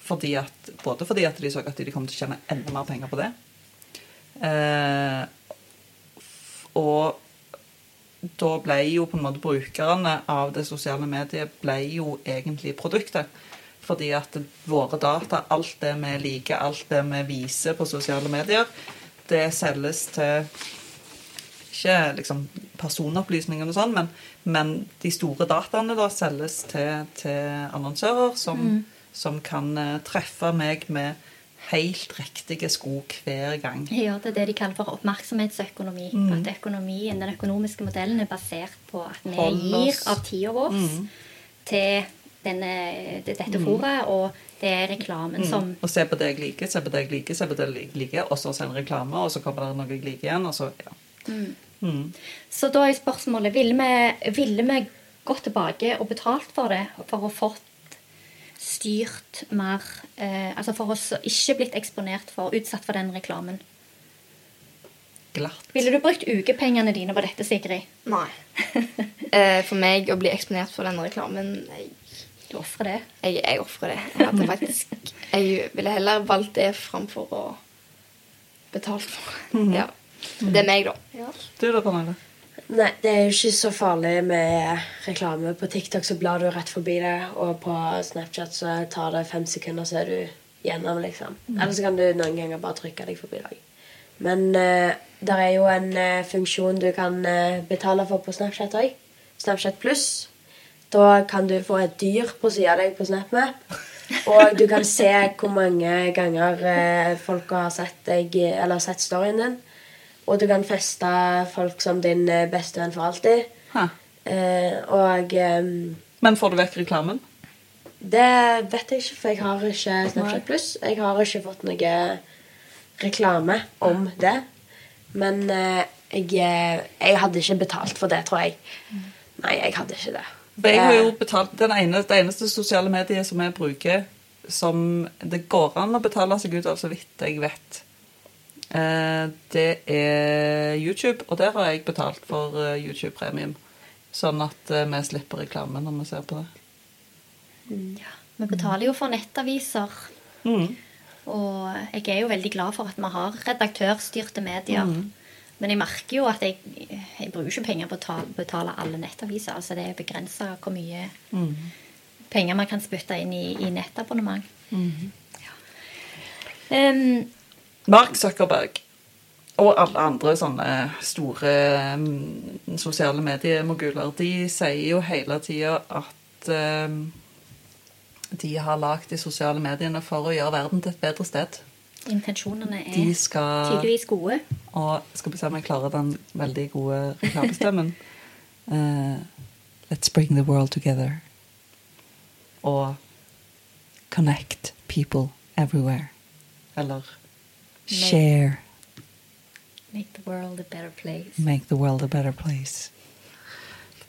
fordi at, både fordi at de så at de kom til å tjene enda mer penger på det, og da ble jo på en måte brukerne av det sosiale mediet ble jo egentlig produktet. Fordi at våre data, alt det vi liker, alt det vi viser på sosiale medier, det selges til ikke liksom personopplysninger og sånn, men, men de store dataene da selges til, til annonsører som, som kan eh, treffe meg med helt riktige sko hver gang. Ja, det er det de kaller for oppmerksomhetsøkonomi. Mm. At økonomien, Den økonomiske modellen er basert på at vi gir av tida vår Mm. til, denne, dette foret, og det er reklamen som Og se på det jeg liker, se på det jeg liker, se på det jeg liker, og så sende reklame, og så kommer det noe jeg liker igjen, og så ja. Mm. Så da er spørsmålet ville vi, vil vi gått tilbake og betalt for det for å fått styrt mer eh, Altså for oss ikke blitt eksponert for, utsatt for den reklamen. Glatt. Ville du brukt ukepengene dine på dette, Sigrid? Nei. [laughs] Eh, for meg å bli eksponert for denne reklamen Jeg, Du ofrer det. jeg, jeg ofrer det. Jeg, hadde faktisk, jeg ville heller valgt det framfor å betale for. Ja. Det er meg, da. Du da, Pernille? Nei, det er jo ikke så farlig med reklame. På TikTok så blar du rett forbi det, og på Snapchat så tar det fem sekunder, så er du gjennom, liksom. Eller så kan du noen ganger bare trykke deg forbi det. Men uh, det er jo en uh, funksjon du kan uh, betale for på Snapchat òg. Snapchat pluss. Da kan du få et dyr på sida av deg på SnapMap. Og du kan se hvor mange ganger eh, folk har sett deg, eller sett storyen din. Og du kan feste folk som din eh, beste venn for alltid. Eh, og eh, Men får du vekk reklamen? det vet jeg ikke, for jeg har ikke Snapchat Pluss. Jeg har ikke fått noe reklame om det. Men eh, jeg, eh, jeg hadde ikke betalt for det, tror jeg. Nei, jeg hadde ikke det. Jeg har jo Eh, betalt den ene, Det eneste sosiale mediet som jeg bruker som det går an å betale seg ut av, så vidt jeg vet, det er YouTube. Og der har jeg betalt for eh, YouTube Premium. Sånn at eh, vi slipper reklame når vi ser på det. Ja, Vi betaler jo for nettaviser. Mm. Og jeg er jo veldig glad for at vi har redaktørstyrte medier. Men jeg merker jo at jeg, jeg bruker ikke penger på å ta- betale alle nettaviser. Altså det er begrensa hvor mye penger man kan spytte inn i, i nettabonnement. Ja. Em, Mark Zuckerberg og alle andre sånne store mm, sosiale mediemoguler, de sier jo hele tida at eh, de har lagd de sosiale mediene for å gjøre verden til et bedre sted. intensjonene er De skal tydeligvis gode. Og skal vi se om jeg klarer den veldig gode reklamestemmen. uh, [laughs] let's bring the world together. Og connect people everywhere. Eller share. Make the world a better place. Make the world a better place.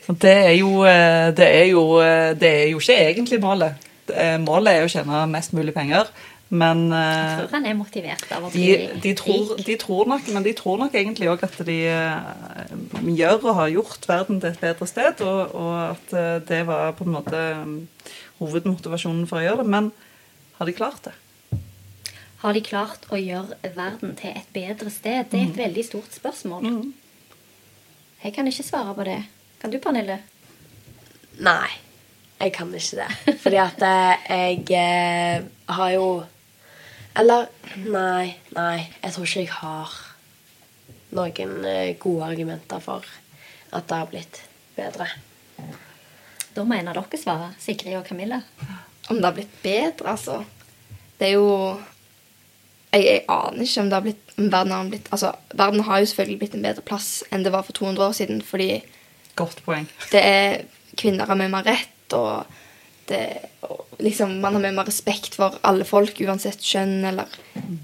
Det er jo, eh, det er jo, eh, det er jo ikke egentlig målet. Er- Målet er å tjene mest mulig penger, Men Jeg eh, tror han er motivert av å de, bli de, tror, rik. de tror nok Men de tror nok egentlig òg at de eh, gjør og har gjort verden til et bedre sted, og, og at eh, det var på en måte mm, hovedmotivasjonen for å gjøre det. Men har de klart det? Har de klart å gjøre verden til et bedre sted? Det er et veldig stort spørsmål. Jeg kan ikke svare på det. Kan du, Pernille? Nei, jeg kan ikke det. Fordi at eh, jeg eh, har jo Eller nei, nei. Jeg tror ikke jeg har noen eh, gode argumenter for at det har blitt bedre. Da mener dere svaret, Sigrid og Camilla. Om det har blitt bedre, altså. Det er jo Jeg, jeg aner ikke om det har blitt om verden har blitt Altså, verden har jo selvfølgelig blitt en bedre plass enn det var for 200 år siden, fordi Godt poeng. det er Kvinner har mye mer rett, og det og liksom Man har mye mer respekt for alle folk, uansett kjønn eller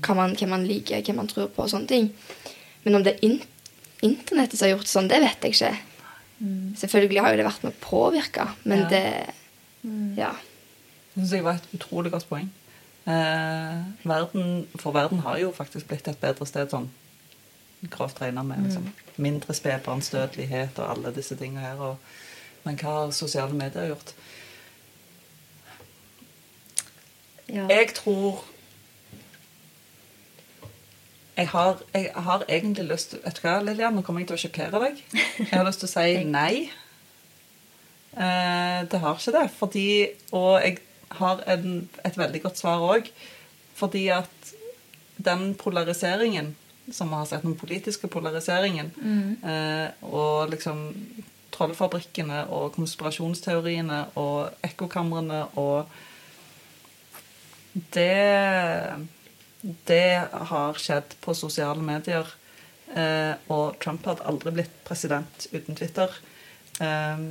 hva man, hvem man liker, hvem man tror på, og sånne ting. Men om det er in internettet som har gjort sånn, det vet jeg ikke. Selvfølgelig har jo det vært med å påvirke, men Ja. det Ja. Det syns jeg var et utrolig godt poeng. Eh, verden, for verden har jo faktisk blitt et bedre sted sånn grovt regna med. Liksom. Mindre spedbarnsdødelighet og alle disse tingene her. Og, men hva har sosiale medier gjort? Ja. Jeg tror jeg har, jeg har egentlig lyst Vet du hva, Lillian, nå kommer jeg til å sjokkere deg. Jeg har lyst til å si [laughs] nei. Eh, det har ikke det. Fordi Og jeg har en, et veldig godt svar òg. Fordi at den polariseringen som vi har sett, den politiske polariseringen, eh, og liksom trollfabrikkene og konspirasjonsteoriene og ekkokamrene og det Det har skjedd på sosiale medier. Eh, og Trump hadde aldri blitt president uten Twitter. Eh,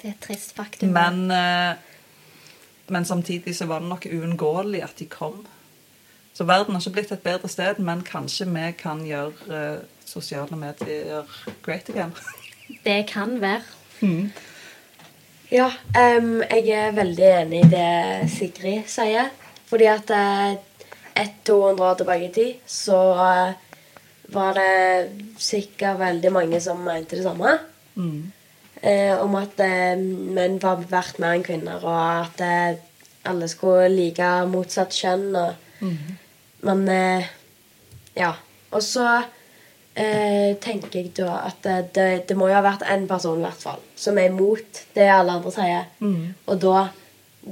Det er et trist faktum. men, eh, men samtidig så var det nok uunngåelig at de kom. Så verden har ikke blitt et bedre sted, men kanskje vi kan gjøre eh, sosiale medier great again. [laughs] Det kan være. Ja, um, jeg er veldig enig i det Sigrid sier. Fordi at eh, ett 200 år tilbake i tid så eh, var det sikkert veldig mange som mente det samme. Mm. Eh, om at eh, menn var verdt mer enn kvinner, og at eh, alle skulle like motsatt kjønn. Og, Men eh, ja. Og så eh, tenker jeg da at det, det, det må jo ha vært én person i hvert fall som er imot det alle andre sier. Og da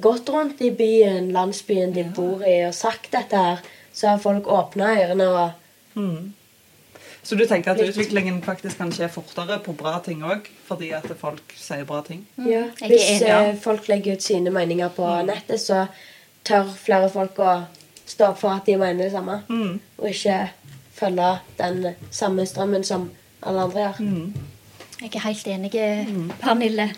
gått rundt i byen, landsbyen de bor i, og sagt dette her, så har folk åpna ørene og Mm. Så du tenker at utviklingen faktisk kan skje fortere på bra ting òg, fordi at folk sier bra ting? Ja, er Hvis eh, folk legger ut sine meninger på nettet, så tør flere folk å stå opp for at de mener det samme. Mm. Og ikke følge den samme strømmen som alle andre gjør. Jeg er helt enig, Pernille.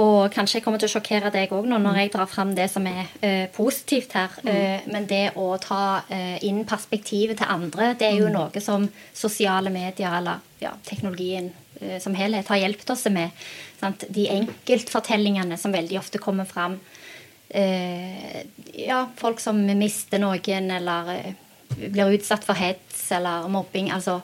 Og kanskje jeg kommer til å sjokkere deg òg nå når jeg drar fram det som er uh, positivt her. Eh, men det å ta uh, inn perspektivet til andre, det er jo noe som sosiale medier eller ja, teknologien som helhet har hjulpet oss med. Sant? De enkeltfortellingene som veldig ofte kommer fram. Ja, folk som mister noen, eller blir utsatt for hets eller mobbing. Altså,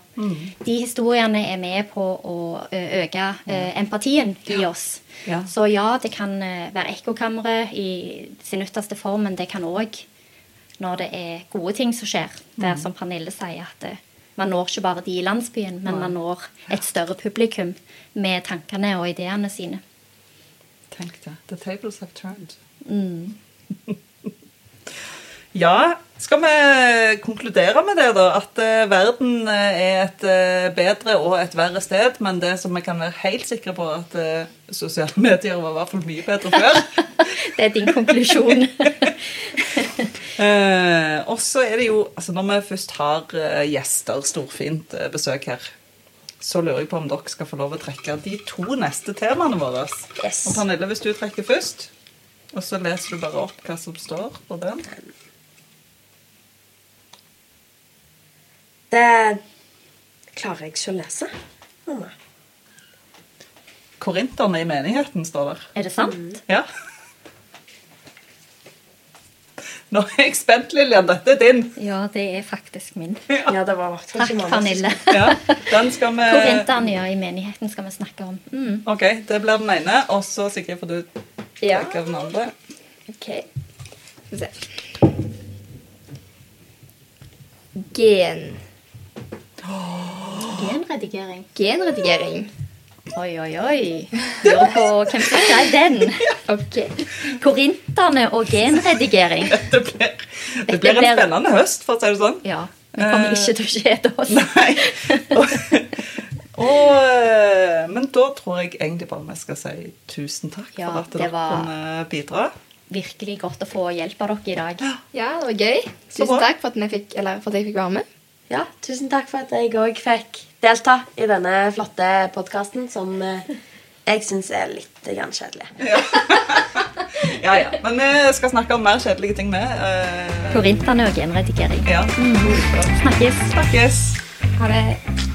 De historiene er med på å øke eh, empatien i oss. Ja. Så ja, det kan være ekkokamre i sin ytterste form, men det kan òg, når det er gode ting som skjer, være som Pernille sier, at eh, man når ikke bare de i landsbyen, men man når et større publikum med tankene og ideene sine. Tenk det. The tables have turned. Mm. [laughs] Ja, skal vi konkludere med det, da? At uh, verden eh, er et uh, bedre og et verre sted, men det som vi kan være helt sikre på, at uh, sosiale [laughs] medier var i hvert fall mye bedre før. [laughs] Det er din konklusjon. [laughs] Og så er det jo altså Når vi først har gjester, storfint besøk her, så lurer jeg på om dere skal få lov å trekke de to neste temaene våre. Yes. Og Pernille, hvis du trekker først, og så leser du bare opp hva som står på den. Det klarer jeg ikke å lese. mamma. Korinterne i menigheten står der. Er det sant? Ja. Nå er jeg spent, Lillian. Dette er din. Ja, det er faktisk min. Ja, det var faktisk Takk, mange Pernille. Ja, den skal vi Korinterne ja, i menigheten skal vi snakke om. Mm. Ok, det blir den ene. Og så Sigrid, får du Ja. trekke den andre. Ok. Skal vi se. Gen. Genredigering. Genredigering. Oi, oi, oi. Lurer på hvem som skrev den. Ok. Korinterne og genredigering. [laughs] Det blir, det blir en spennende høst, for å si det sånn. Ja, vi kommer ikke til å kjede oss. Nei. [laughs] Og, eh, men da tror jeg egentlig bare vi skal si tusen takk Ja, for at dere kunne bidra. Virkelig godt å få hjelp av dere i dag. Ja, det var gøy. Tusen takk for at, vi fikk, eller for at jeg fikk være med. Ja, tusen takk for at jeg òg fikk delta i denne flotte podkasten som eh, jeg syns er litt grann kjedelig. [laughs] Ja, ja. Men vi skal snakke om mer kjedelige ting med. eh, Korinterne og genredigering. ja. Snakkes. Snakkes. Ha det.